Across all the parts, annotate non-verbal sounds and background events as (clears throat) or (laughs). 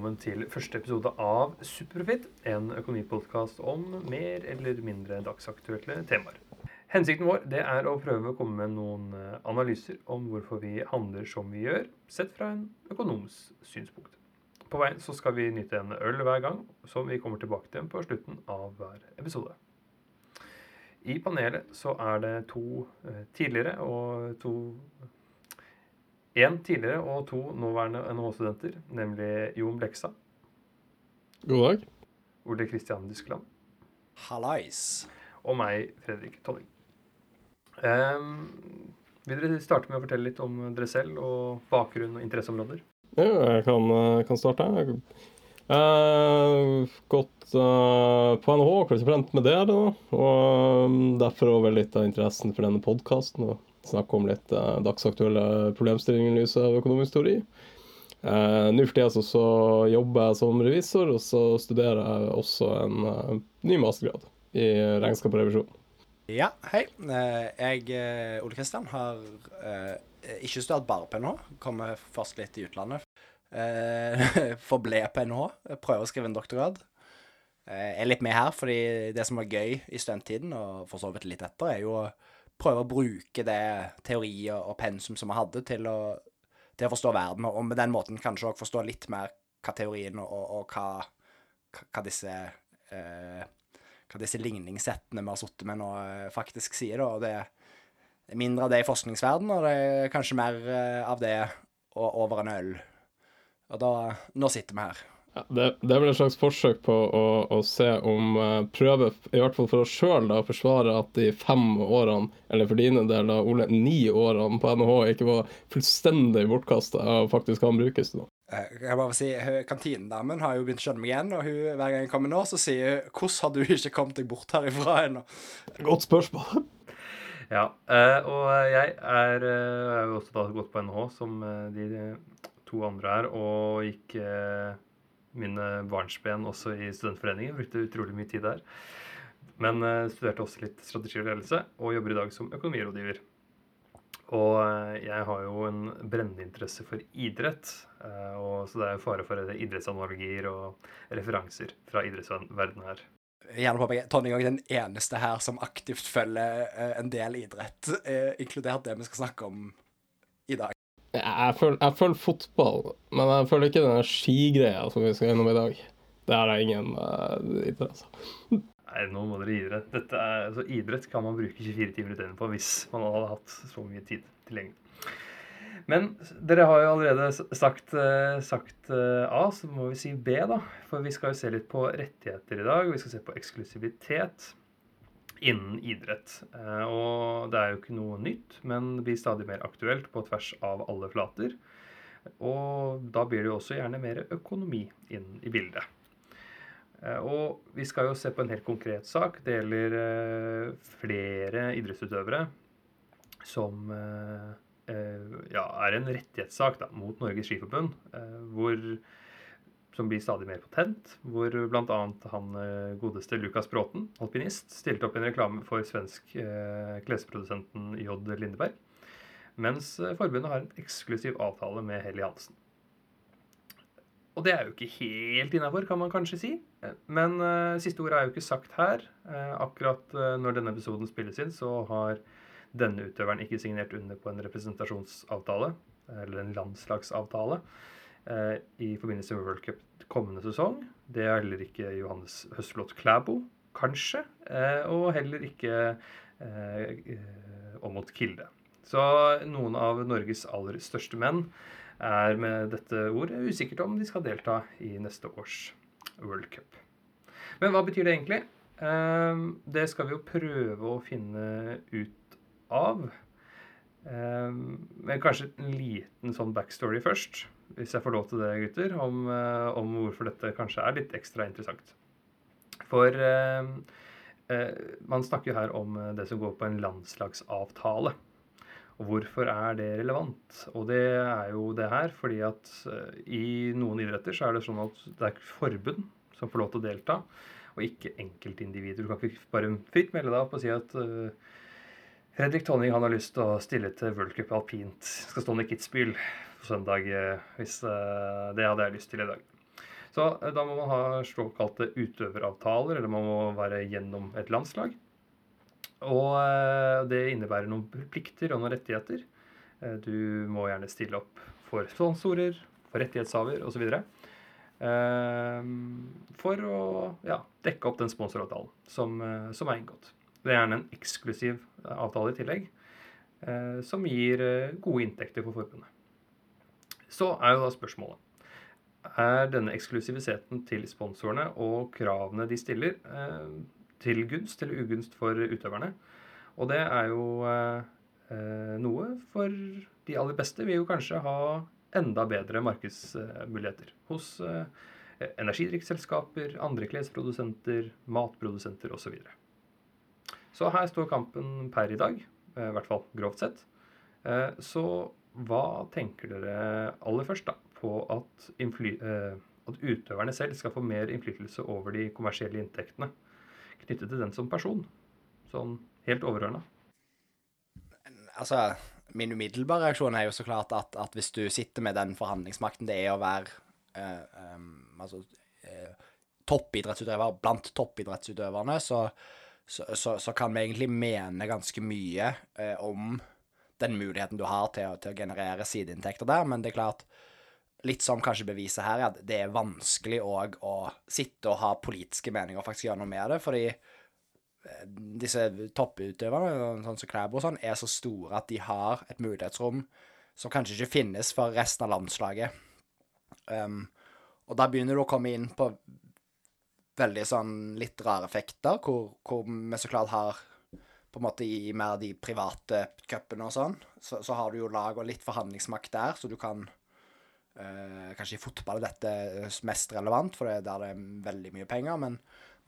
velkommen til første episode av Superprofit, en økonomipodkast om mer eller mindre dagsaktuelle temaer. Hensikten vår det er å prøve å komme med noen eh, analyser om hvorfor vi handler som vi gjør, sett fra en økonoms synspunkt. På veien så skal vi nyte en øl hver gang, som vi kommer tilbake til på slutten av hver episode. I panelet så er det to eh, tidligere og to Én tidligere og to nåværende NHH-studenter, nemlig Jon Bleksa. God dag. Ole Kristian Dyskland. Hallais. Og meg, Fredrik Tonning. Um, vil dere starte med å fortelle litt om dere selv og bakgrunn og interesseområder? Ja, jeg kan, eh, kan starte. Jeg har gått uh, på NHH, korrespondent med det, og um, derfor òg litt av interessen for denne podkasten snakke om litt uh, dagsaktuelle problemstillinger i lys av økonomisk teori. Uh, Nå for tida så, jobber jeg som revisor, og så studerer jeg også en uh, ny mastergrad i regnskap og revisjon. Ja, hei. Jeg, Ole Kristian, har ikke studert bare på NHH. Kommer først litt i utlandet. (laughs) Forble på NHH. Prøver å skrive en doktorgrad. Jeg er litt med her fordi det som var gøy i studenttiden, og for så vidt litt etter, er jo prøve å bruke det teori og, pensum som vi hadde, til å, til å, forstå verden. Og med den måten kanskje òg forstå litt mer hva teorien og, og hva, hva, disse eh, hva disse ligningssettene vi har sittet med nå, eh, faktisk sier. da, Det er mindre av det i forskningsverden, og det er kanskje mer eh, av det over en øl. Og da Nå sitter vi her. Ja, det, det, er vel et slags forsøk på å, å se om uh, prøve, i hvert fall for oss sjøl, å forsvare at de fem årene, eller for dine del, Ole, ni årene på NHH ikke var fullstendig bortkasta og faktisk kan brukes til noe. Eh, jeg bare si, Kantinedamen har jo begynt å skjønne meg igjen, og hun, hver gang jeg kommer nå, så sier hun 'Hvordan har du ikke kommet deg bort herifra ennå?' Godt spørsmål. (laughs) ja, og jeg er, jo også da gått på NHH, som de to andre er, og gikk mine barnsben også i studentforeningen. Brukte utrolig mye tid der. Men uh, studerte også litt strategi og ledelse, og jobber i dag som økonomirådgiver. Og uh, jeg har jo en brennende interesse for idrett, uh, og så det er jo fare for idrettsanalogier og referanser fra idrettsverdenen her. Gjerne påpeke, Tonning er den eneste her som aktivt følger en del idrett, inkludert det vi skal snakke om i dag. Jeg føler, jeg fotball, men jeg føler ikke den skigreia som vi skal gjennom i dag. Det har jeg ingen uh, interesse Nei, nå må dere gi dere. Dette er, altså, idrett kan man bruke 24 timer i døgnet på hvis man hadde hatt så mye tid tilgjengelig. Men dere har jo allerede sagt, uh, sagt uh, A, så må vi si B, da. For vi skal jo se litt på rettigheter i dag. Vi skal se på eksklusivitet innen idrett. Eh, og det er jo ikke noe nytt, men det blir stadig mer aktuelt på tvers av alle flater. Og da blir det jo også gjerne mer økonomi inn i bildet. Eh, og vi skal jo se på en helt konkret sak. Det gjelder eh, flere idrettsutøvere som ja, er en rettighetssak da, mot Norges Skiforbund, hvor som blir stadig mer potent, hvor bl.a. han eh, godeste Lukas Bråten, alpinist, stilte opp en reklame for svensk eh, klesprodusenten J. Lindeberg, mens eh, forbundet har en eksklusiv avtale med Helly Hansen. Og det er jo ikke helt innafor, kan man kanskje si. Men siste ord er jo ikke sagt her. Akkurat når denne episoden spilles inn, så har denne utøveren ikke signert under på en representasjonsavtale, eller en landslagsavtale. Eh, i forbindelse med World Cup kommende sesong. Det er heller ikke Johannes Høstflot Klæbo, kanskje. Eh, og heller ikke Åmot eh, Kilde. Så noen av Norges aller største menn er med dette ordet usikkert om de skal delta i neste års World Cup. Men hva betyr det egentlig? Det skal vi jo prøve å finne ut av. Men kanskje en liten sånn backstory først hvis jeg får lov til det, gutter, om, eh, om hvorfor dette kanskje er litt ekstra interessant. For eh, eh, man snakker jo her om eh, det som går på en landslagsavtale. Og hvorfor er det relevant? Og det er jo det her fordi at i noen idretter så er det sånn at det er forbund som får lov til å delta, og ikke enkeltindivider. Du kan ikke bare fritt melde deg opp og si at uh, Fredrik Tonning han har lyst til å stille til World Cup alpint. Skal stå ned Kitzbühel på søndag, eh, hvis eh, det hadde jeg lyst til i dag. Så eh, da må man ha såkalte utøveravtaler, eller man må være gjennom et landslag. Og det innebærer noen plikter og noen rettigheter. Du må gjerne stille opp for sponsorer, for rettighetshaver osv. For å ja, dekke opp den sponsoravtalen som, som er inngått. Det er gjerne en eksklusiv avtale i tillegg, som gir gode inntekter for forbundet. Så er jo da spørsmålet Er denne eksklusiviteten til sponsorene og kravene de stiller, eh, til gunst eller ugunst for utøverne? Og det er jo eh, eh, noe for de aller beste vil jo kanskje ha enda bedre markedsmuligheter hos energidrikkselskaper, andre klesprodusenter, matprodusenter osv. Så, videre. så her står kampen per i dag, i hvert fall grovt sett. Så hva tenker dere aller først da, på at, eh, at utøverne selv skal få mer innflytelse over de kommersielle inntektene knyttet til den som person? Sånn helt overordna. Altså, min umiddelbare reaksjon er jo så klart at, at hvis du sitter med den forhandlingsmakten det er å være eh, um, altså, eh, toppidrettsutøver blant toppidrettsutøverne, så, så, så, så kan vi egentlig mene ganske mye eh, om den muligheten du har til, til å generere sideinntekter der, men det er klart Litt som kanskje beviset her, er at det er vanskelig òg å sitte og ha politiske meninger og faktisk gjøre noe med det, fordi disse topputøverne, sånn som Klæbo og sånn, er så store at de har et mulighetsrom som kanskje ikke finnes for resten av landslaget. Um, og da begynner du å komme inn på veldig sånn litt rare effekter, hvor, hvor vi så klart har på en måte i mer de private cupene og sånn, så, så har du jo lag og litt forhandlingsmakt der, så du kan eh, Kanskje i fotball er dette mest relevant, for det er der det er veldig mye penger, men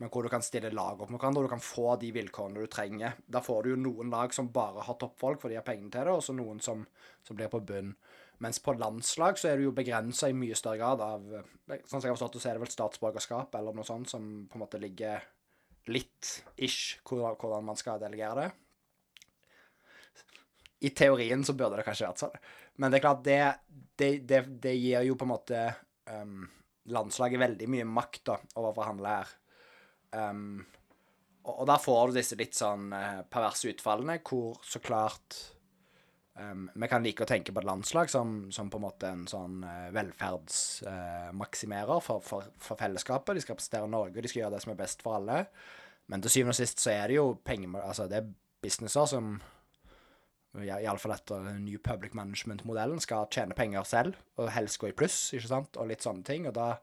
men hvor du kan stille lag opp mot hverandre, og du kan få de vilkårene du trenger. Da får du jo noen lag som bare har toppfolk, for de har pengene til det, og så noen som, som blir på bunn. Mens på landslag så er du jo begrensa i mye større grad av Sånn som jeg har forstått det, så er det vel statsborgerskap eller noe sånt som på en måte ligger litt ish hvordan man skal delegere det. I teorien så burde det kanskje vært sånn, men det er klart, det, det, det, det gir jo på en måte um, landslaget veldig mye makt da, over å forhandle her. Um, og, og der får du disse litt sånn eh, perverse utfallene, hvor så klart um, Vi kan like å tenke på et landslag som, som på en måte en sånn uh, velferdsmaksimerer for, for, for fellesskapet. De skal representere Norge, de skal gjøre det som er best for alle. Men til syvende og sist så er det jo penger Altså, det er businesser som Iallfall etter New Public Management-modellen skal tjene penger selv, og helst gå i pluss, ikke sant, og litt sånne ting. Og da,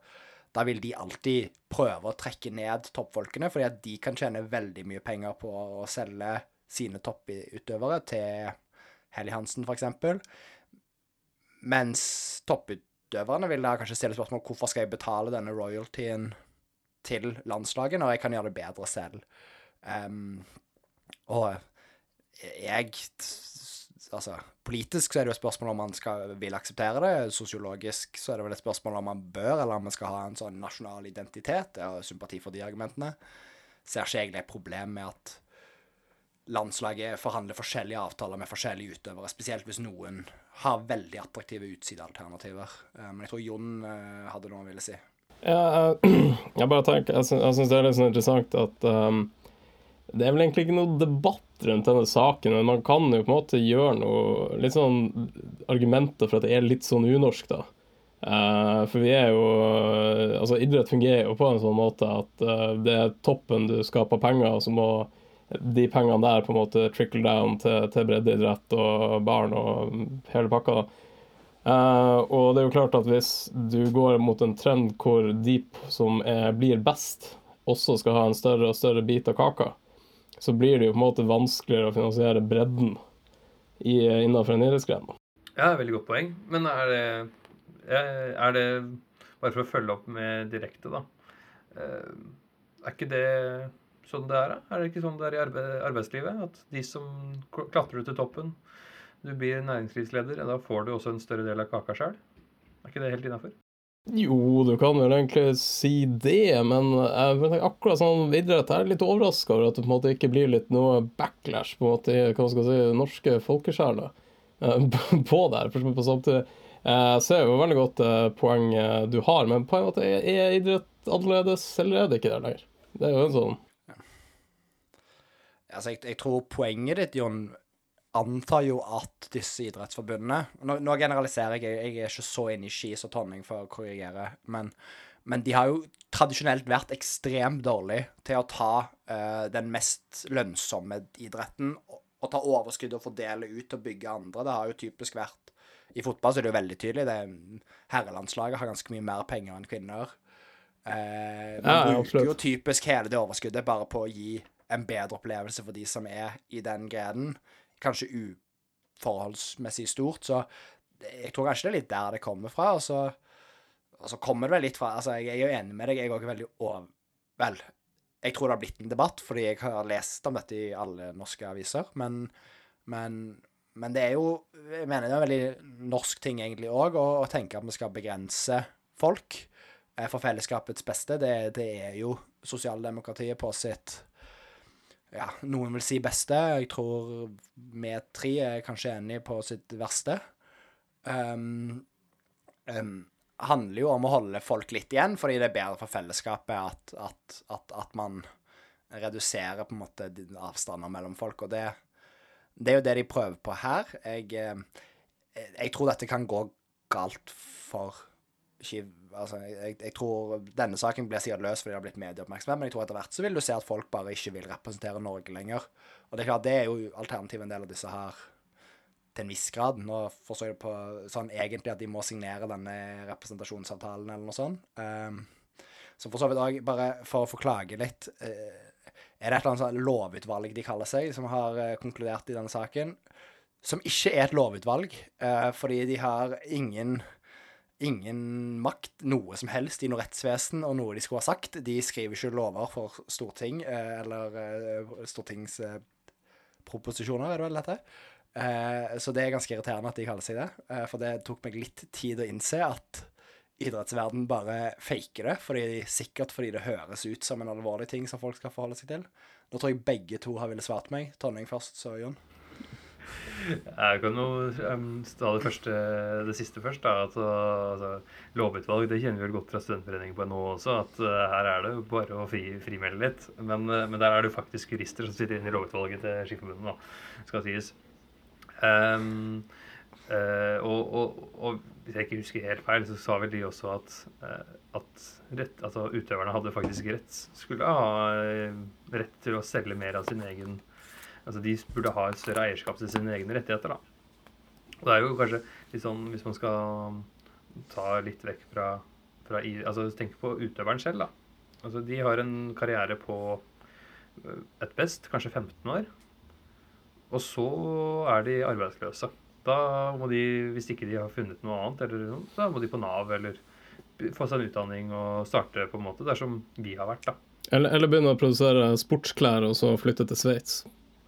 da vil de alltid prøve å trekke ned toppfolkene, fordi at de kan tjene veldig mye penger på å selge sine topputøvere til Helly Hansen, f.eks. Mens topputøverne vil da kanskje stille spørsmål hvorfor skal jeg betale denne royaltyen til landslaget når jeg kan gjøre det bedre selv. Um, og jeg Altså, politisk så er det jo et spørsmål om man skal, vil akseptere det. Sosiologisk så er det vel et spørsmål om man bør, eller om man skal ha en sånn nasjonal identitet. Jeg har sympati for de argumentene. Ser ikke egentlig et problem med at landslaget forhandler forskjellige avtaler med forskjellige utøvere, spesielt hvis noen har veldig attraktive utsidealternativer. Eh, Men jeg tror Jon eh, hadde noe han ville si. Ja, jeg, (clears throat) jeg bare tenker Jeg syns, det er litt sånn interessant at um, det er vel egentlig ikke noe debatt rundt denne saken, men man kan jo på en måte gjøre noe Litt sånn argumenter for at det er litt sånn unorsk, da. Uh, for vi er jo Altså, idrett fungerer jo på en sånn måte at uh, det er toppen du skaper penger, og så må de pengene der på en måte trickle down til, til breddeidrett og barn og hele pakka. Eh, og det er jo klart at hvis du går mot en trend hvor de som er, blir best, også skal ha en større og større bit av kaka, så blir det jo på en måte vanskeligere å finansiere bredden i, innenfor en idrettsgren. Ja, veldig godt poeng. Men er det, er er det Bare for å følge opp med direkte, da. eh, Er ikke det sånn det er? Er det ikke sånn det er i arbeidslivet? At de som kl- klatrer til toppen Du blir næringslivsleder, da får du også en større del av kaka sjøl. Er ikke det helt innafor? Jo, du kan vel egentlig si det, men jeg akkurat sånn idrett er litt overraska over at det på en måte ikke blir litt noe backlash på en måte i hva skal si, norske folkesjeler eh, (laughs) på der. For på samtidig, Jeg ser jo veldig godt eh, poenget du har, men på en måte er idrett annerledes, eller er det ikke det lenger? Det er jo en sånn Altså, jeg, jeg tror poenget ditt, Jon, antar jo at disse idrettsforbundene Nå, nå generaliserer jeg, jeg er ikke så inne i skis og Tonning for å korrigere, men, men de har jo tradisjonelt vært ekstremt dårlige til å ta uh, den mest lønnsomme idretten og, og ta overskudd og fordele ut og bygge andre. Det har jo typisk vært I fotball så er det jo veldig tydelig. Det, herrelandslaget har ganske mye mer penger enn kvinner. Uh, man Ja, bruker jo typisk hele det overskuddet bare på å gi en bedre opplevelse for de som er i den grenen. Kanskje uforholdsmessig stort, så jeg tror kanskje det er litt der det kommer fra. Og så, og så kommer det vel litt fra Altså, jeg er jo enig med deg, jeg er også veldig over... Vel, jeg tror det har blitt en debatt, fordi jeg har lest om dette i alle norske aviser, men, men, men det er jo Jeg mener det er en veldig norsk ting egentlig òg, å, å tenke at vi skal begrense folk eh, for fellesskapets beste. Det, det er jo sosialdemokratiet på sitt ja, noen vil si beste. Jeg tror vi tre er kanskje enige på sitt verste. Um, um, handler jo om å holde folk litt igjen, fordi det er bedre for fellesskapet at, at, at, at man reduserer på en måte avstander mellom folk. Og det, det er jo det de prøver på her. Jeg, eh, jeg tror dette kan gå galt for ikke, altså, jeg, jeg tror denne saken blir sikkert løs fordi det har blitt medieoppmerksomhet, men jeg tror etter hvert så vil du se at folk bare ikke vil representere Norge lenger. Og det er klart, det er jo alternativet en del av disse her til en viss grad. Nå forstår jeg det på sånn egentlig at de må signere denne representasjonsavtalen eller noe sånt. Um, så for så vidt òg, bare for å få klage litt uh, Er det et eller annet sånn lovutvalg de kaller seg, som har uh, konkludert i denne saken? Som ikke er et lovutvalg, uh, fordi de har ingen ingen makt, noe som helst, i noe rettsvesen og noe de skulle ha sagt. De skriver ikke lover for storting, eh, eller eh, stortingsproposisjoner, er det vel dette? Eh, så det er ganske irriterende at de kaller seg det, for det tok meg litt tid å innse at idrettsverden bare faker det, fordi, sikkert fordi det høres ut som en alvorlig ting som folk skal forholde seg til. Nå tror jeg begge to har ville svart meg. Tonning først, så Jon. Jeg kan jo um, ta det, første, det siste først. da, at altså, Lovutvalg det kjenner vi vel godt fra studentforeningen på NHO også, at uh, her er det jo bare å fri, frimelde litt. Men, uh, men der er det jo faktisk jurister som sitter inne i lovutvalget til Skiforbundet, da, skal sies. Um, uh, og, og, og hvis jeg ikke husker helt feil, så sa vel de også at, at rett, altså, utøverne hadde faktisk rett, skulle ha rett til å selge mer av sin egen Altså de burde ha et større eierskap til sine egne rettigheter, da. Og det er jo kanskje litt sånn hvis man skal ta litt vekk fra, fra Altså tenk på utøveren selv, da. Altså de har en karriere på øh, et best kanskje 15 år. Og så er de arbeidsløse. Da må de, hvis ikke de har funnet noe annet, eller noe, så må de på Nav eller få seg en utdanning og starte på en måte der som vi har vært, da. Eller, eller begynne å produsere sportsklær og så flytte til Sveits.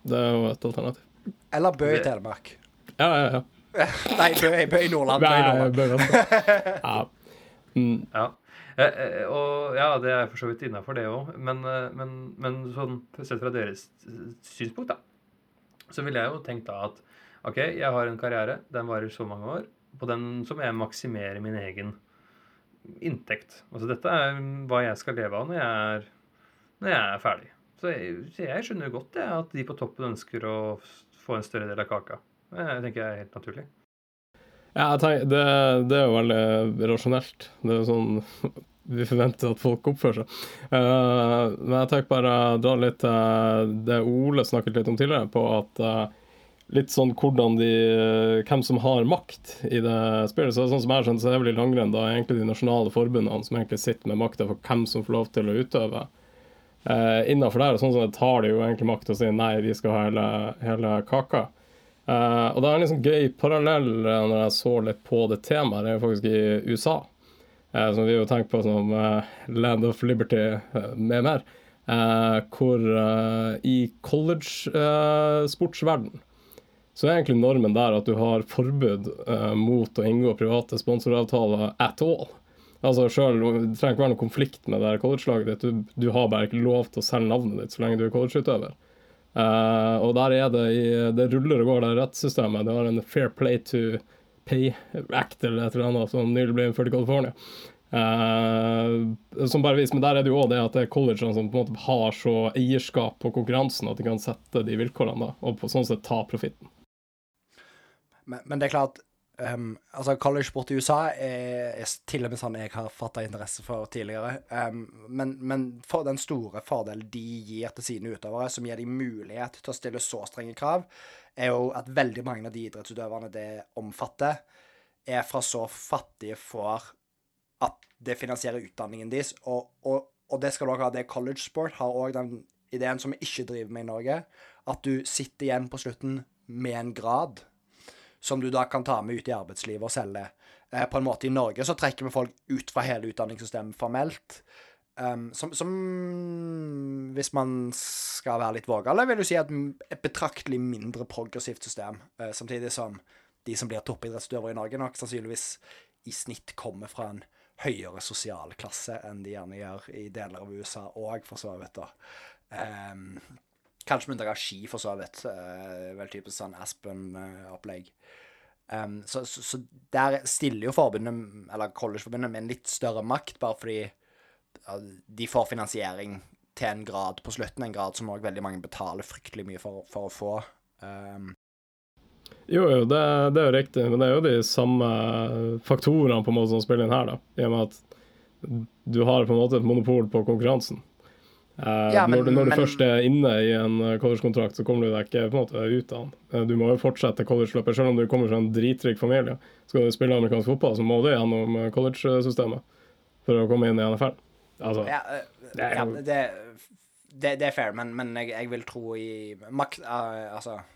Det er jo et alternativ. Eller Bø i Telemark. Ja, ja, ja. (laughs) Nei, Bø, Bø i Nordland. Bø i Nei, Nordland. bør vente. (laughs) Ja. Mm. Ja. Eh, eh, og ja, det er for så vidt innafor, det òg. Men, eh, men, men sånn sett fra deres synspunkt, da, så ville jeg jo tenkt da at OK, jeg har en karriere, den varer så mange år. På den så må jeg maksimere min egen inntekt. Altså dette er hva jeg skal leve av når jeg er, når jeg er ferdig. Så jeg, jeg skjønner jo godt det, at de på toppen ønsker å få en større del av kaka. Det tenker jeg er helt naturlig. Ja, tenker, det, det er jo veldig rasjonelt. Det er jo sånn (laughs) vi forventer at folk oppfører seg. Uh, men jeg tenker bare dra litt til det Ole snakket litt om tidligere, på at uh, litt sånn hvordan de Hvem som har makt i det spillet. Så sånn som jeg skjønner, så er det vel i langrenn da egentlig de nasjonale forbundene som egentlig sitter med makta for hvem som får lov til å utøve. Uh, Innafor der, Og sånn det tar de jo egentlig makt å si nei, vi skal ha hele, hele kaka. Eh, og det er en liksom gøy parallell eh, når jeg så litt på det temaet, det er jo faktisk i USA. eh, som vi jo tenker på som eh, Land of Liberty eh, med mer. eh, hvor eh, i college-sportsverden så er egentlig normen der at du har forbud eh, mot å inngå private sponsoravtaler at all. Altså selv, Det trenger ikke være noen konflikt med det her college-laget ditt. Du, du har bare ikke lov til å selge navnet ditt så lenge du er collegeutøver. Uh, og der er det i, det ruller og går, det rettssystemet. Det har en fair play to Pay Act eller et eller annet som nylig ble innført i California. Uh, som bare viser, Men der er det jo òg det at det er collegene som på en måte har så eierskap på konkurransen at de kan sette de vilkårene da, og på sånn sett ta profitten. Men, men, det er klart um, altså College-sport i USA er, er, til og med sånn jeg har fatta interesse for tidligere. Um, men, men, for den store fordelen de gir til sine utøvere, som gir dem mulighet til å stille så strenge krav, er jo at veldig mange av de idrettsutøverne det omfatter, er fra så fattige får at det finansierer utdanningen deres. Og, og, og det skal dere ha. Det college sport har òg den ideen som vi ikke driver med i Norge, at du sitter igjen på slutten med en grad som du da kan ta med ut i arbeidslivet og selge. Eh, på en måte I Norge så trekker vi folk ut fra hele utdanningssystemet formelt. Um, som, som, hvis man skal være litt vågal, vil du si at et betraktelig mindre progressivt system. Uh, samtidig som de som blir toppidrettsutøvere i Norge, nok sannsynligvis i snitt kommer fra en høyere sosial klasse enn de gjerne gjør i deler av USA òg, for så vidt. da. Um, kanskje med unntak av ski, for så vidt. Uh, vel typisk sånn Aspen-opplegg. Um, så, så, så, der stiller jo forbundet, eller collegeforbundet, med en litt større makt, bare fordi uh, de får finansiering til en grad på slutten, en grad som òg veldig mange betaler fryktelig mye for, for å få. Um, jo, jo, det, det, er jo riktig, men det er jo de samme faktorene på en måte som spiller inn her, da. I og med at du har på en måte et monopol på konkurransen. Eh, ja, men, når, du, når du men, først er inne i en college-kontrakt, så kommer du deg ikke på en måte ut av den. Eh, du må jo fortsette college-løpet. Selv om du kommer fra en dritrik familie, skal du spille amerikansk fotball, så må du gjennom college-systemet for å komme inn i NFL. Altså, ja, det, er, ja, det, det, det, er fair, men, men jeg, jeg, vil tro i makt Altså Eh,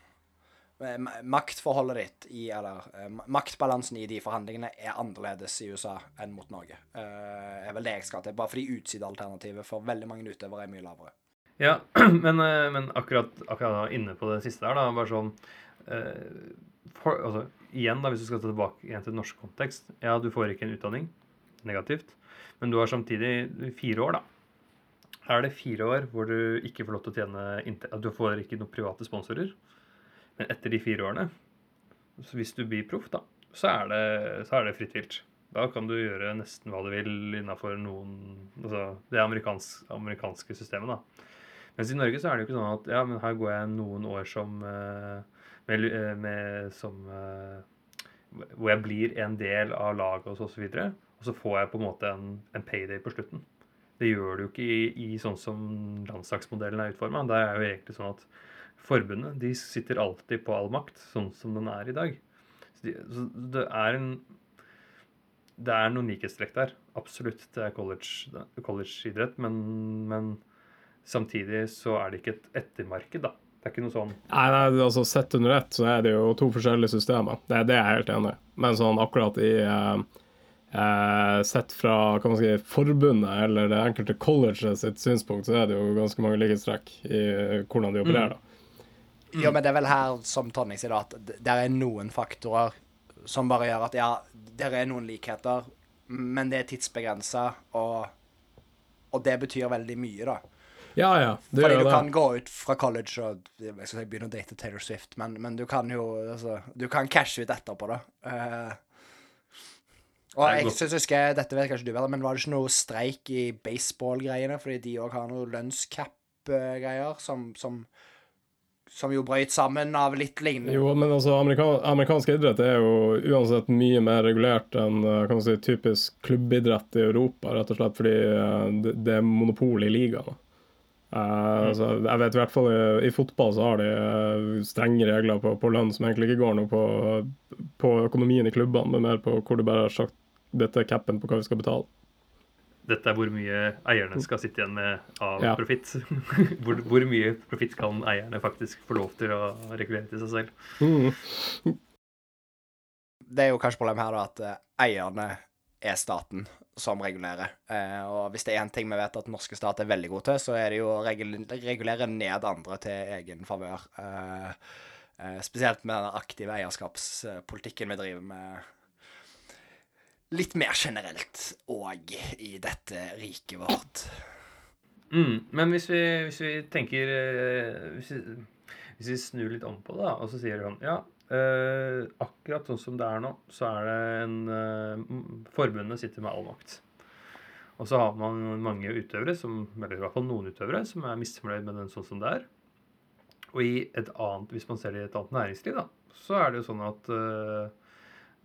maktforholdet ditt i Eller eh, maktbalansen i de forhandlingene er annerledes i USA enn mot Norge. Uh, er vel det jeg skal til. Bare fordi utsidealternativet for veldig mange utøvere er mye lavere. Ja, (clears throat) men, men akkurat, akkurat, inne på det siste her, da, bare sånn uh, for, altså, Igjen, da, hvis du skal ta tilbake igjen til norsk kontekst. Ja, du får ikke en utdanning. Negativt. Men du har samtidig fire år, da. Er det fire år hvor du ikke får lov til å tjene Du får ikke noen private sponsorer. Men etter de fire årene, hvis du blir proff, da, så er, det, så er det fritt vilt. Da kan du gjøre nesten hva du vil innafor noen Altså det amerikans, amerikanske systemet, da. Mens i Norge så er det jo ikke sånn at ja, men her går jeg noen år som eh, med, eh, med, som eh, Hvor jeg blir en del av laget og så, og videre. Og så får jeg på en måte en, en payday på slutten. Det gjør du jo ikke i, i sånn som landslagsmodellen er utforma. Der er jo egentlig sånn at forbundet de sitter alltid på all makt, sånn som den er i dag. Så, de, så det er en det er noen likhetstrekk der. Absolutt. Det er college-idrett. College men, men, samtidig så er det ikke et ettermarked, da. Det er ikke noe sånn Nei, nei altså Sett under ett så er det jo to forskjellige systemer. Det, det er jeg helt enig i. Men sånn akkurat i eh, eh, Sett fra kan man si, forbundet eller det enkelte college sitt synspunkt, så er det jo ganske mange likhetstrekk i hvordan de opererer. Mm. Mm. Jo, men det er vel her, som Tonning sier, at det er noen faktorer som bare gjør at ja, det er noen likheter, men det er tidsbegrensa, og, og, det betyr veldig mye, da. Ja, ja, det Fordi du det. kan gå ut fra college og jeg skal si, begynne å date Taylor Swift, men, men du kan jo altså, Du kan cashe ut etterpå, da. Uh, og jeg synes, husker Dette vet kanskje du bedre, men var det ikke noe streik i baseball-greiene? Fordi de òg har noe lønnscap-greier som, som som jo brøyt sammen av litt lignende Jo, men altså, amerikan amerikansk idrett er jo uansett mye mer regulert enn eh, kan man si, typisk klubbidrett i Europa, rett og slett fordi uh, det, er monopol i ligaen. Uh, mm. altså, jeg vet i hvert fall i, i fotball så har de uh, strenge regler på, på, lønn som egentlig ikke går noe på, på økonomien i klubbene, men mer på hvor du bare har sagt dette er capen på hva vi skal betale dette er hvor mye eierne skal sitte igjen med av ja. profitt. (laughs) hvor, hvor, mye profitt kan eierne faktisk få lov til å regulere til seg selv. Mm. Det er jo kanskje problemet her da, at eh, eierne er staten som regulerer. Eh, og hvis det er én ting vi vet at den norske stat er veldig god til, så er det jo å regulere ned andre til egen favør. Eh, eh, spesielt med den aktive eierskapspolitikken vi driver med litt mer generelt òg i dette riket vårt. Mm, men hvis vi, hvis vi tenker eh, hvis vi, hvis vi, snur litt om på det, og så sier han sånn Ja, eh, akkurat sånn som det er nå, så er det en eh, Forbundet sitter med all makt. Og så har man mange utøvere, som, eller i hvert fall noen utøvere, som er misfornøyd med den sånn som det er. Og i et annet, hvis man ser det i et annet næringsliv, da, så er det jo sånn at eh,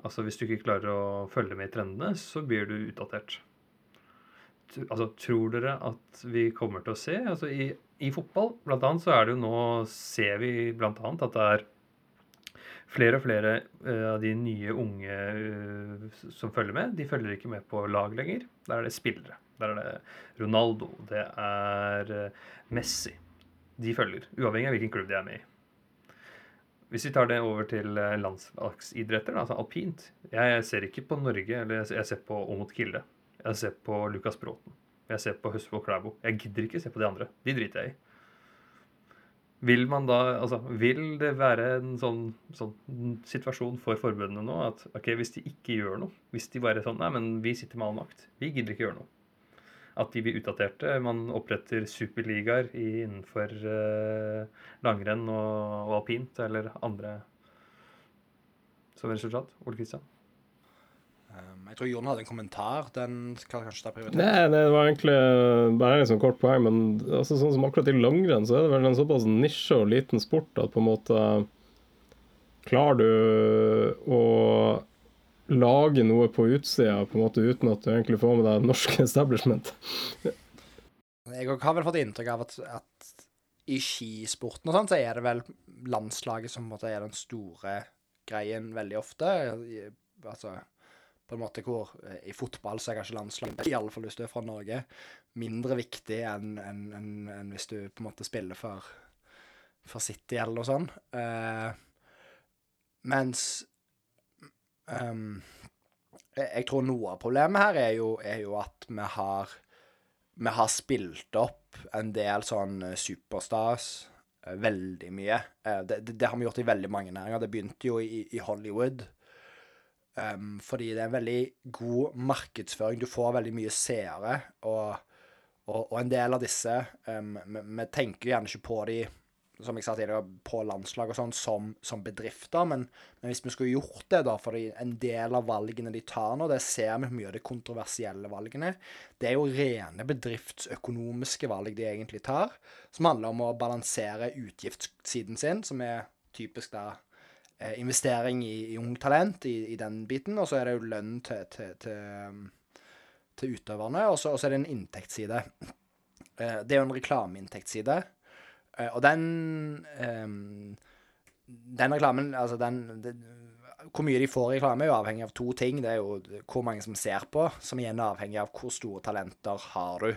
altså hvis du ikke klarer å følge med i trendene, så blir du utdatert. Altså, tror dere at vi kommer til å se altså i, I fotball blant annet, så er det jo nå ser vi blant annet at det er flere og flere eh, av de nye unge eh, som følger med, de følger ikke med på lag lenger. Der er det spillere. Der er det Ronaldo, det er eh, Messi. De følger, uavhengig av hvilken klubb de er med i. Hvis vi tar det over til eh, landslagsidretter, altså alpint Jeg ser ikke på Norge, eller jeg ser- på Åmot Kilde. Jeg ser på Lukas Bråten. Jeg ser på Høstfold Klæbo. Jeg gidder ikke se på de andre. De driter jeg i. Vil man da, altså, vil det være en sånn, sånn situasjon for forbundene nå at ok, hvis de ikke gjør noe, hvis de bare er sånn Nei, men vi sitter med all makt. Vi gidder ikke gjøre noe. At de blir utdaterte. Man oppretter superligaer innenfor eh, langrenn og, og alpint eller andre som resultat. Ole Kristian? Um, jeg tror Jon hadde en kommentar. Den skal kanskje ta prioritet. Nei, det var egentlig bare en sånn kort poeng, men altså, sånn som akkurat i langrenn, så er det vel en såpass nisje og liten sport at på en måte Klarer du å lage noe på utsida på en måte uten at du egentlig får med deg norsk (laughs) establishment? Jeg har vel fått inntrykk av at, at i skisporten og sånn, så er det vel landslaget som på en måte er den store greien veldig ofte. Altså på en måte hvor eh, I fotball så er kanskje landslaget, i alle fall hvis du er fra Norge, mindre viktig enn en, en, en hvis du på en måte spiller for, for City eller noe sånt. Uh, mens ehm, jeg, tror noe av problemet her er jo, er jo at vi har vi har spilt opp en del sånn eh, superstars eh, veldig mye. Eh, Det, det, det har vi gjort i veldig mange næringer. Det begynte jo i, i Hollywood. Um, fordi det er en veldig god markedsføring. Du får veldig mye seere. Og, og, og en del av disse um, vi, vi tenker gjerne ikke på de som jeg sa tidligere, på landslag og sånn, som, som bedrifter. Men, men hvis vi skulle gjort det, da, for en del av valgene de tar nå, det ser vi mye av de kontroversielle valgene, det er jo rene bedriftsøkonomiske valg de egentlig tar, som handler om å balansere utgiftssiden sin, som er typisk da eh, investering i, i ung talent, i, i den biten, og så er det jo lønn til, til, til, til utøverne, og så er det en inntektsside. Eh, det er jo en reklameinntektsside. Eh, og den ehm, Den reklamen, altså den det, Hvor mye de får i reklame, er jo avhengig av to ting. Det er jo hvor mange som ser på, som igjen er avhengig av hvor store talenter har du.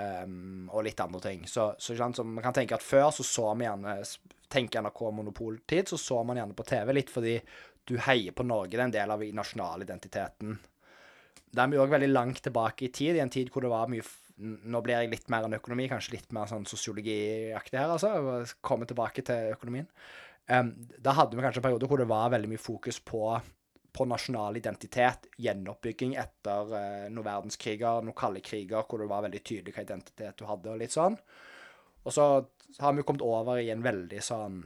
Um, og litt andre ting. Så, så, så man kan tenke at før så så vi gjerne Tenker NRK monopoltid, så så man gjerne på TV litt fordi du heier på Norge. Det er en del av nasjonalidentiteten. Da er vi òg veldig langt tilbake i tid, i en tid hvor det var mye Nå blir jeg litt mer enn økonomi, kanskje litt mer sånn sosiologiaktig her, altså. Komme tilbake til økonomien. Um, da hadde vi kanskje en periode hvor det var veldig mye fokus på, på nasjonal identitet, gjenoppbygging etter uh, noen verdenskriger, noen kalde kriger, hvor det var veldig tydelig hva identitet du hadde, og litt sånn. Og så har vi kommet over i en veldig sånn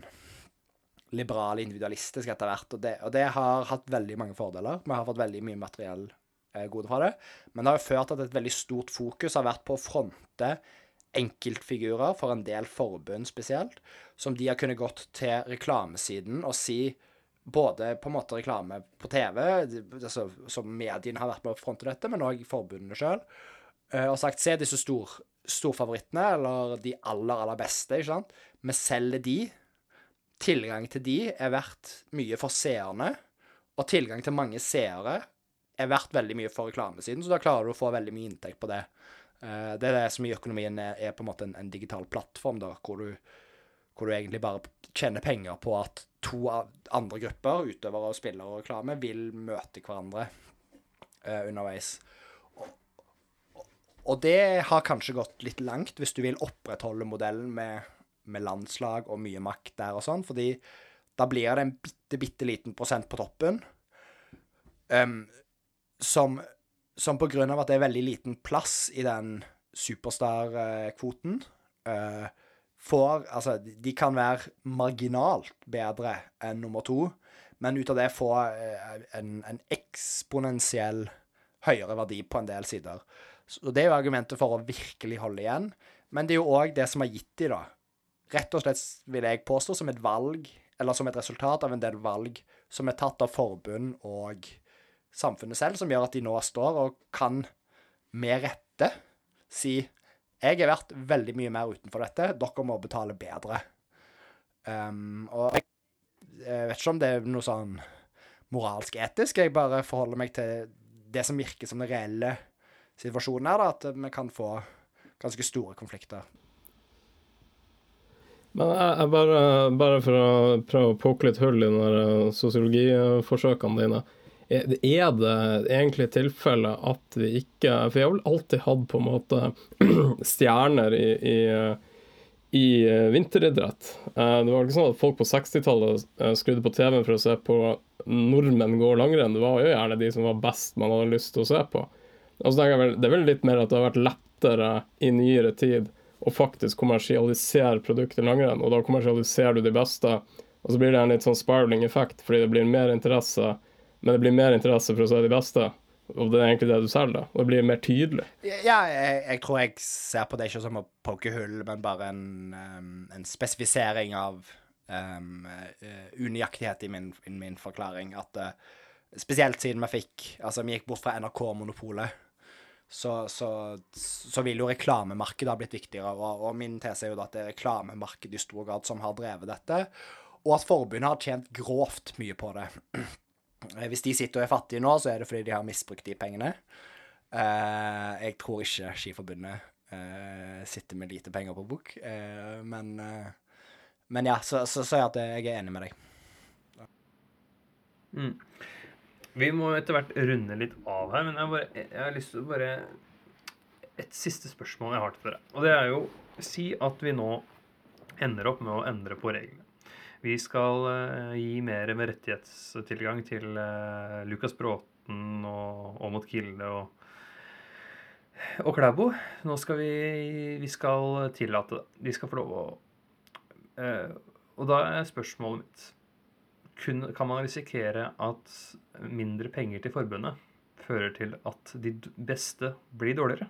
liberal, individualistisk etter hvert, og det, og det har hatt veldig mange fordeler. Vi har fått veldig mye materiell gode fra det, men det har jo ført til at et veldig stort fokus har vært på å fronte enkeltfigurer, for en del forbund spesielt, som de har kunnet gått til reklamesiden og si både på en måte reklame på TV, altså, som mediene har vært med å fronte dette, men òg forbundene sjøl, og sagt se disse stor, storfavorittene, eller de aller, aller beste, ikke sant. Vi selger de. Tilgang til de er verdt mye for seerne, og tilgang til mange seere er verdt veldig mye for reklamesiden, så da klarer du å få veldig mye inntekt på det. Eh, Det er det som i økonomien er, er på en måte en, en digital plattform, da, hvor du, hvor du egentlig bare tjener penger på at to andre grupper, utøvere og spillere og reklame, vil møte hverandre eh, underveis. Og, og, det har kanskje gått litt langt hvis du vil opprettholde modellen med, med landslag og mye makt der og sånn, fordi da blir det en bitte, bitte liten prosent på toppen em, som, som på grunn av at det er veldig liten plass i den superstar-kvoten, uh, får Altså, de kan være marginalt bedre enn nummer to, men ut av det få uh, en, en eksponentiell høyere verdi på en del sider. Så Det er jo argumentet for å virkelig holde igjen, men det er jo òg det som har gitt de da. Rett og slett, vil jeg påstå, som et valg, eller som et resultat av en del valg som er tatt av forbund og samfunnet selv, som gjør at de nå står og kan med rette si jeg er verdt veldig mye mer utenfor dette, dere må betale bedre. Um, og jeg, jeg vet ikke om det er noe sånn moralsk etisk, jeg bare forholder meg til det som virker som den reelle situasjonen her, da, at vi kan få ganske store konflikter. Men jeg, jeg bare, bare for å prøve å poke litt hull i eh, sosiologiforsøkene dine. Er det- egentlig tilfellet at vi ikke For vi har vel alltid hatt på en måte (clears throat) stjerner i, i, i eh, vinteridrett. Eh, Det var ikke sånn at folk på 60-tallet eh, skrudde på TV-en for å se på nordmenn gå langrenn. Det var jo gjerne de som var best man hadde lyst til å se på. Og så tenker jeg vel, Det er vel litt mer at det har vært lettere i nyere tid å faktisk kommersialisere produktet langrenn, og da kommersialiserer du de beste. Og så blir det en litt sånn spiraling effekt, fordi det blir mer interesse, men det blir mer interesse for å se de beste. Og det er egentlig det du selger, og det blir mer tydelig. Ja, jeg, jeg tror jeg ser på det ikke som å poke hull, men bare en, en spesifisering av um, uh, unøyaktighet i min, in min forklaring. At uh, spesielt siden vi fikk Altså, vi gikk bort fra NRK-monopolet. Så, så, så vil jo reklamemarkedet ha blitt viktigere, og, og min tese er jo da at det er reklamemarkedet i stor grad som har drevet dette, og at forbundet har tjent grovt mye på det. Eh, Hvis de sitter og er fattige nå, så er det fordi de har misbrukt de pengene. Eh, jeg tror ikke Skiforbundet eh, sitter med lite penger på bok, men, men ja, så, så, er at jeg er enig med deg. Mm. Vi må etter hvert runde litt av her, men jeg, bare, jeg har lyst til å bare Et siste spørsmål jeg har til dere. Og det er jo Si at vi nå ender opp med å endre på reglene. Vi skal eh, gi mer med rettighetstilgang til eh, Lukas Bråten og Aamodt Kilde og, og Klæbo. Nå skal vi Vi skal tillate det. De skal få lov å eh, Og da er spørsmålet mitt kan man risikere at mindre penger til forbundet fører til at de beste blir dårligere.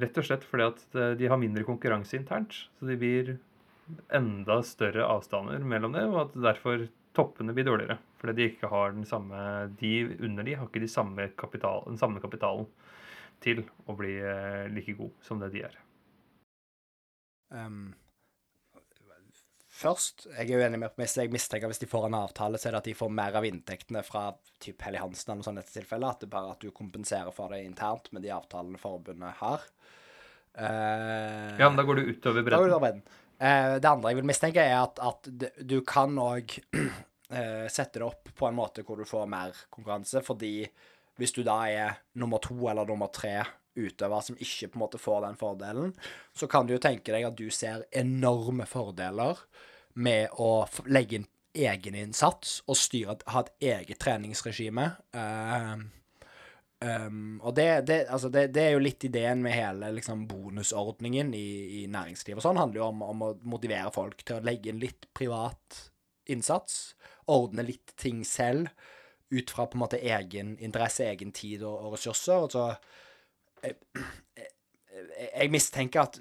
Rett og slett fordi at de har mindre konkurranse internt. Så de blir enda større avstander mellom det, og at derfor toppene blir dårligere. Fordi de ikke har den samme De under de har ikke de samme kapital, den samme kapitalen til å bli eh, like god som det de er. Um, først, jeg er uenig med hvis jeg mistenker hvis de får en avtale, så er det at de får mer av inntektene fra typ Helly Hansen eller noe sånt i dette tilfellet. At det bare at du kompenserer for det internt med de avtalene forbundet har. Uh, Ja, men da går du utover Da går du utover bredden. Eh, det andre jeg vil mistenke, er at, at du kan òg (clears throat) eh, sette det opp på en måte hvor du får mer konkurranse, fordi hvis du da er nummer to eller nummer tre utøver som ikke på en måte får den fordelen, så kan du jo tenke deg at du ser enorme fordeler med å legge inn egeninnsats og styre, ha et eget treningsregime. Eh, Um, og det, det, altså det, det er jo litt ideen med hele liksom, bonusordningen i, i næringslivet. og sånn handler jo om, om å motivere folk til å legge inn litt privat innsats. Ordne litt ting selv ut fra på en måte egen interesse, egen tid og, og ressurser. Og så jeg, jeg, jeg mistenker at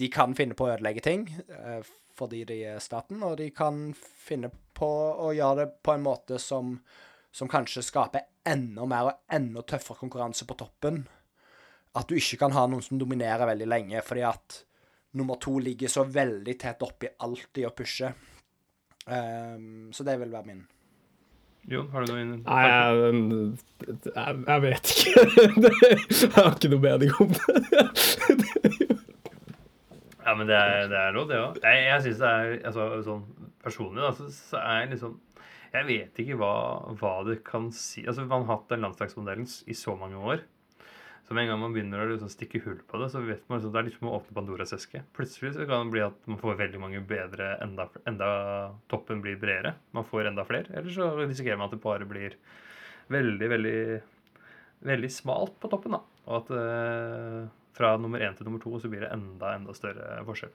de kan finne på å ødelegge ting eh, fordi de er staten, og de kan finne på å gjøre det på en måte som som kanskje skaper enda mer og enda tøffere konkurranse på toppen. At du ikke kan ha noen som dominerer veldig lenge, fordi at nummer to ligger så veldig tett oppi alltid gjør pushe. Um, så det vil være min. Jon, har du noen Nei, jeg, jeg, jeg vet ikke. (laughs) Jeg har ikke noe mening om det. Ja, men det er, det er lov, det òg. Jeg, jeg syns det er altså, sånn Personlig da, så, så er jeg liksom Jeg vet ikke hva, hva det kan si Altså, Man har hatt den landslagsmodellen i så mange år. Så med en gang man begynner å liksom stikke hull på det, så vet man liksom, det er litt som å åpne Pandoras eske. Plutselig så kan det bli at man får veldig mange bedre, enda, enda toppen blir bredere. Man får enda flere. Eller så risikerer man at det bare blir veldig, veldig veldig smalt på toppen, da. Og at, eh, fra nummer én til nummer to så blir det enda, enda større forskjell.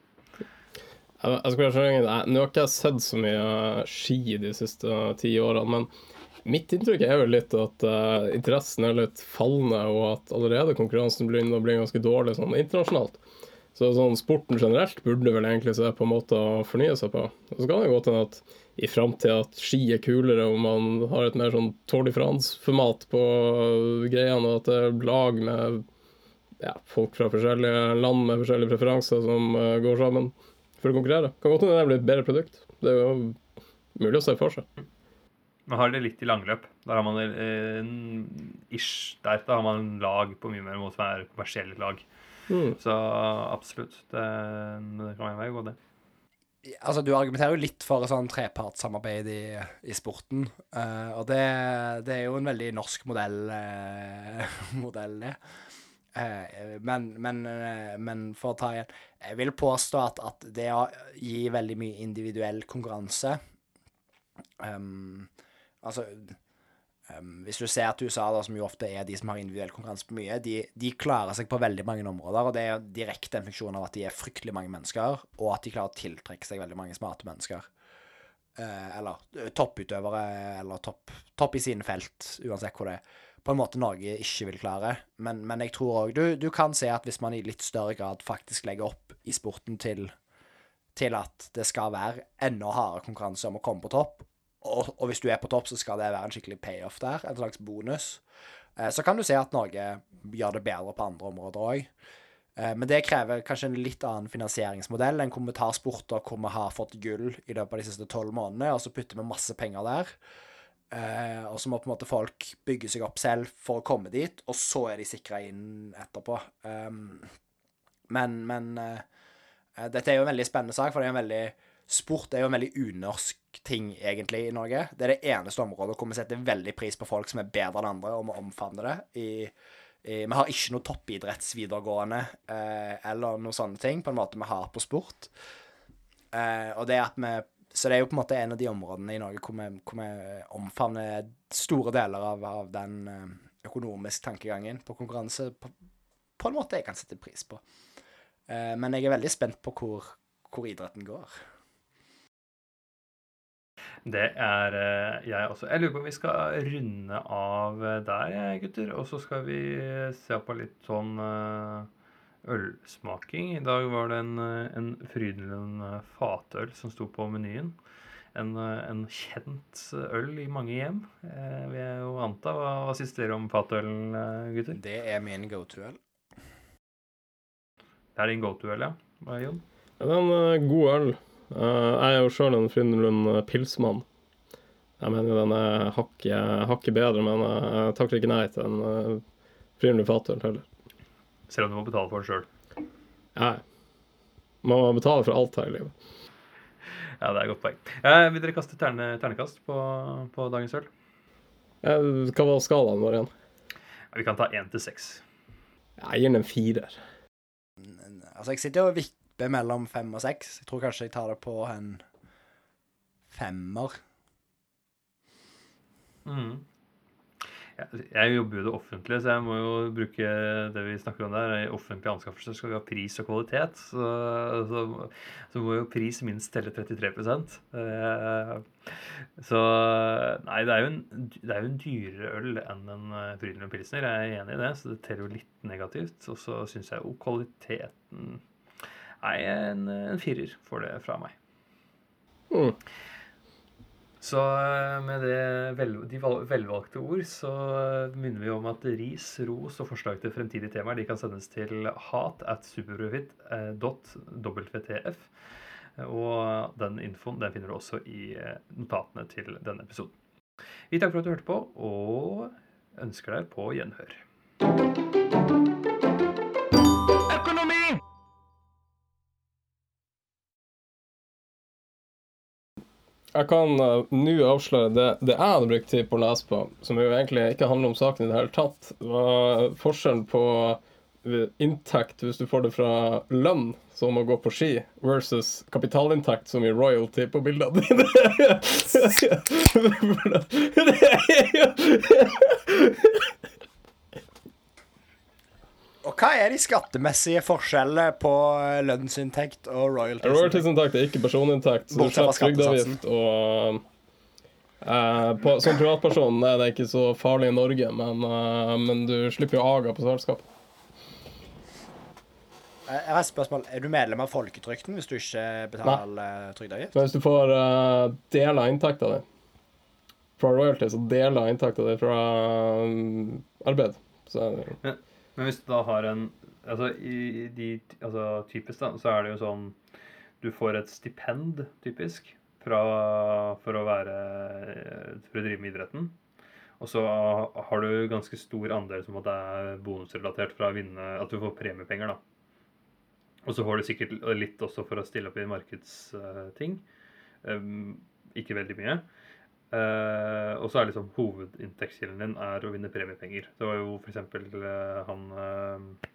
Jeg, skal så jeg, Nå har ikke jeg sett så mye ski de siste ti årene, men mitt inntrykk er jo litt at uh, interessen er litt fallende, og at allerede konkurransen begynner å bli ganske dårlig sånn internasjonalt. Så sånn sporten generelt burde vel egentlig se på en måte å fornye seg på. Og så kan det godt hende at i framtida at ski er kulere om man har et mer sånn Tour de France-format på greiene, og at det er lag med ja, folk fra forskjellige land med forskjellige preferanser som uh, går sammen for å konkurrere. Kan godt hende det blir et bedre produkt. Det er jo mulig å se for seg. Man har det litt i langløp. Der har man eh, ish der. Da har man lag på mye mer måte som er kommersielle lag. Mm. Så absolutt. Det, det kan være en vei å gå, det. Altså, du argumenterer jo litt for sånn trepartssamarbeid i, i sporten. Uh, og det, det er jo en veldig norsk modell, uh, (laughs) modell det. Eh, men, men, eh, men for å ta igjen Jeg vil påstå at, at det å gi veldig mye individuell konkurranse um, Altså um, Hvis du ser til USA, da, som jo ofte er de som har individuell konkurranse på mye, de, de klarer seg på veldig mange områder. Og det er direkte en funksjon av at de er fryktelig mange mennesker, og at de klarer å tiltrekke seg veldig mange smarte mennesker. Uh, eller topputøvere, eller topp, topp i sine felt, uansett hvor det er på en måte Norge ikke vil klare. Men, men jeg tror òg du, du, kan se at hvis man i litt større grad faktisk legger opp i sporten til, til at det skal være enda hardere konkurranse om å komme på topp, og, og, hvis du er på topp, så skal det være en skikkelig payoff der, en slags bonus, eh, så kan du se at Norge gjør det bedre på andre områder òg. Eh, men det krever kanskje en litt annen finansieringsmodell enn hvor vi tar sporter hvor vi har fått gull i løpet av de siste tolv månedene, og så putter vi masse penger der. Eh, og så må på en måte folk bygge seg opp selv for å komme dit, og så er de sikra inn etterpå. Um, men men uh, dette er jo en veldig spennende sak, for det er en veldig Sport er jo en veldig unorsk ting, egentlig, i Norge. Det er det eneste området hvor vi setter veldig pris på folk som er bedre enn andre, og vi omfavner det. I, i, vi har ikke noe toppidrettsvideregående eh, eller noen sånne ting, på en måte vi har på sport. Eh, og det at vi så det er jo på en måte en av de områdene i Norge hvor vi, omfavner store deler av, av den økonomiske tankegangen på konkurranse på, på, en måte jeg kan sette pris på. Eh, men jeg er veldig spent på hvor, hvor idretten går. Det er jeg også. Jeg lurer på om vi skal runde av der, gutter. Og så skal vi se på litt sånn ølsmaking. I dag var det en, en Frydenlund fatøl som sto på menyen. En, en, kjent øl i mange hjem. Eh, vil jeg jo anta. Hva, hva syns dere om fatøl, gutter? Det er min go-to-øl. Det er din go-to-øl, ja? Hva, er Jon? Ja, det er en uh, god øl. Uh, jeg er jo sjøl en Frydenlund pilsmann. Jeg mener den er hakket, hakket bedre, men jeg takker ikke nei til en uh, Frydenlund fatøl heller. Selv om du må betale for det sjøl? Ja. Man må betale for alt her i livet. Ja, det er et godt poeng. Eh, vil dere kaste terne, ternekast på, på, dagens øl? Eh, hva var skalaen vår igjen? Ja, vi kan ta én til seks. Jeg gir den en firer. Altså, jeg sitter og vipper mellom fem og seks. Jeg tror kanskje jeg tar det på en femmer. Mm. Jeg jobber jo det offentlige, så jeg må jo bruke det vi snakker om der. I offentlige anskaffelser skal vi ha pris og kvalitet. Så, så, så må jo pris minst telle 33 eh, Så Nei, det er jo en, det er jo en dyrere øl enn en Frydenlund Pilsner. Jeg er enig i det, så det teller jo litt negativt. Og så syns jeg jo kvaliteten Nei, en, en firer får det fra meg. Mm. Så med vel, de velvalgte ord så minner vi om at ris, ros og forslag til fremtidige temaer de kan sendes til hat at superprofit.wtf. Og den infoen den finner du også i notatene til denne episoden. Vi takker for at du hørte på, og ønsker deg på gjenhør. Jeg kan uh, nå avsløre det, det jeg hadde brukt tid på å lese på, som jo egentlig ikke handler om saken i det hele tatt, var forskjellen på inntekt hvis du får det fra lønn, som å gå på ski, versus kapitalinntekt, som i royalty på bildene dine. (laughs) (laughs) (laughs) Og hva er de skattemessige forskjellene på eh, lønnsinntekt og royalties? Royalties-inntekt er ikke personinntekt, så du Bortsett slipper trygdeavgift. Og uh, på, som privatperson er det ikke så farlig i Norge, men, uh, men du slipper jo aga på selskap. Jeg har et spørsmål. Er du medlem av folketrygden hvis du ikke betaler trygdeavgift? Men hvis du får uh, del av inntekta di fra royalties og del av inntekta di fra um, arbeid, så er det Men, men hvis du da har en Altså, i de Altså, typisk, da, så er det jo sånn Du får et stipend, typisk, fra, for å være For å drive med idretten. Og så har du ganske stor andel som at det er bonusrelatert fra å vinne At du får premiepenger, da. Og så får du sikkert litt også for å stille opp i markedsting. Um, ikke veldig mye. Eh, og så er liksom hovedinntektskilden din er å vinne premiepenger. Det var jo f.eks. Uh, han uh,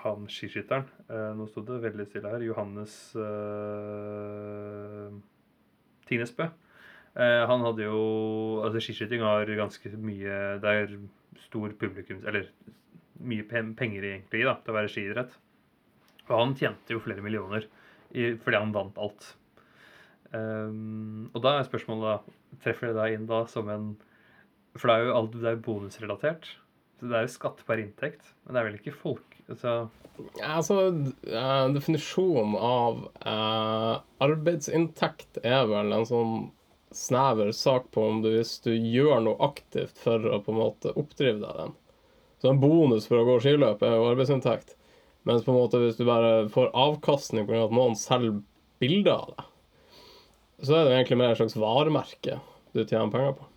han skiskytteren uh, Nå sto det veldig stille her. Johannes uh, Tinesbø. Eh, han hadde jo Altså, skiskyting har ganske mye Det er stor publikums... Eller mye penger egentlig da, til å være skiidrett. Og han tjente jo flere millioner i, fordi han vant alt. Ehm, og da er spørsmålet da, treffer det deg inn da som en For det er jo alt, det er bonusrelatert. Så det er jo skatt per inntekt. Men det er vel ikke folk altså, Altså, eh, definisjonen av eh, arbeidsinntekt er vel en sånn snever sak på om du, hvis du gjør noe aktivt for å på en måte oppdrive deg den. Så en bonus for å gå skiløp er jo arbeidsinntekt. Mens på en måte hvis du bare får avkastning pga. at noen selger bilder av deg, så er det egentlig mer et slags varemerke du tjener penger på.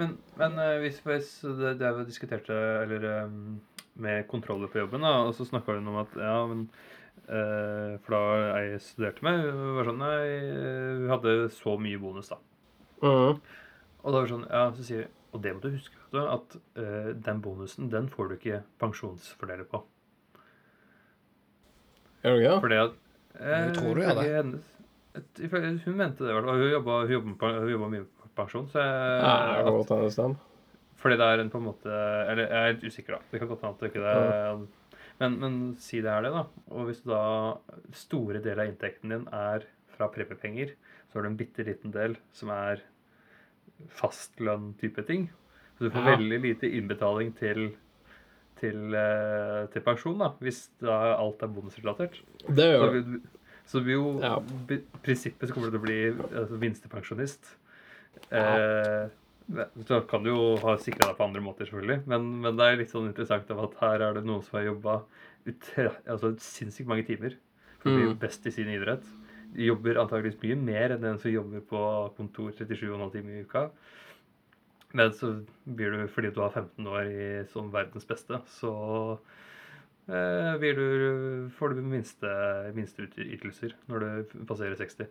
Men, men eh, hvis, hvis det, det vi diskuterte eller, eh, med kontroller på jobben, da, og så snakka hun om at ja, men eh, For da jeg studerte med, var sånn Nei, eh, vi hadde så mye bonus, da. Mm. Og da var det sånn, ja, så sier vi, og det må du huske du, at eh, den bonusen, den får du ikke pensjonsfordeler på. Gjør du ikke det? Fordi at eh, Jeg tror du gjør det. Hun mente det i hvert fall. Hun jobba, hun mye på pensjon. Så jeg, Ja, det godt hende stemmer. Fordi det er en på en måte Eller jeg er litt usikker, da. Det kan godt hende at det ikke er men, men si det er det, da. Og hvis da store deler av inntekten din er fra premiepenger, så har du en bitte liten del som er fastlønn-type ting. Så du får Ja. veldig lite innbetaling til, til, eh, til pensjon, da, hvis da alt er bonusrelatert. Det gjør det. Så det blir jo Ja. prinsippet så kommer du til å bli altså, minstepensjonist. Ja. Eh, så kan du jo ha sikra deg på andre måter, selvfølgelig. Men, men det er litt sånn interessant av at her er det noen som har jobba altså, sinnssykt mange timer for å bli Mm. best i sin idrett. De jobber antageligvis mye mer enn den som jobber på kontor 37,5 timer i uka. Men så blir du, fordi du har 15 år i, som verdens beste, så får du minste, minste når du passerer 60.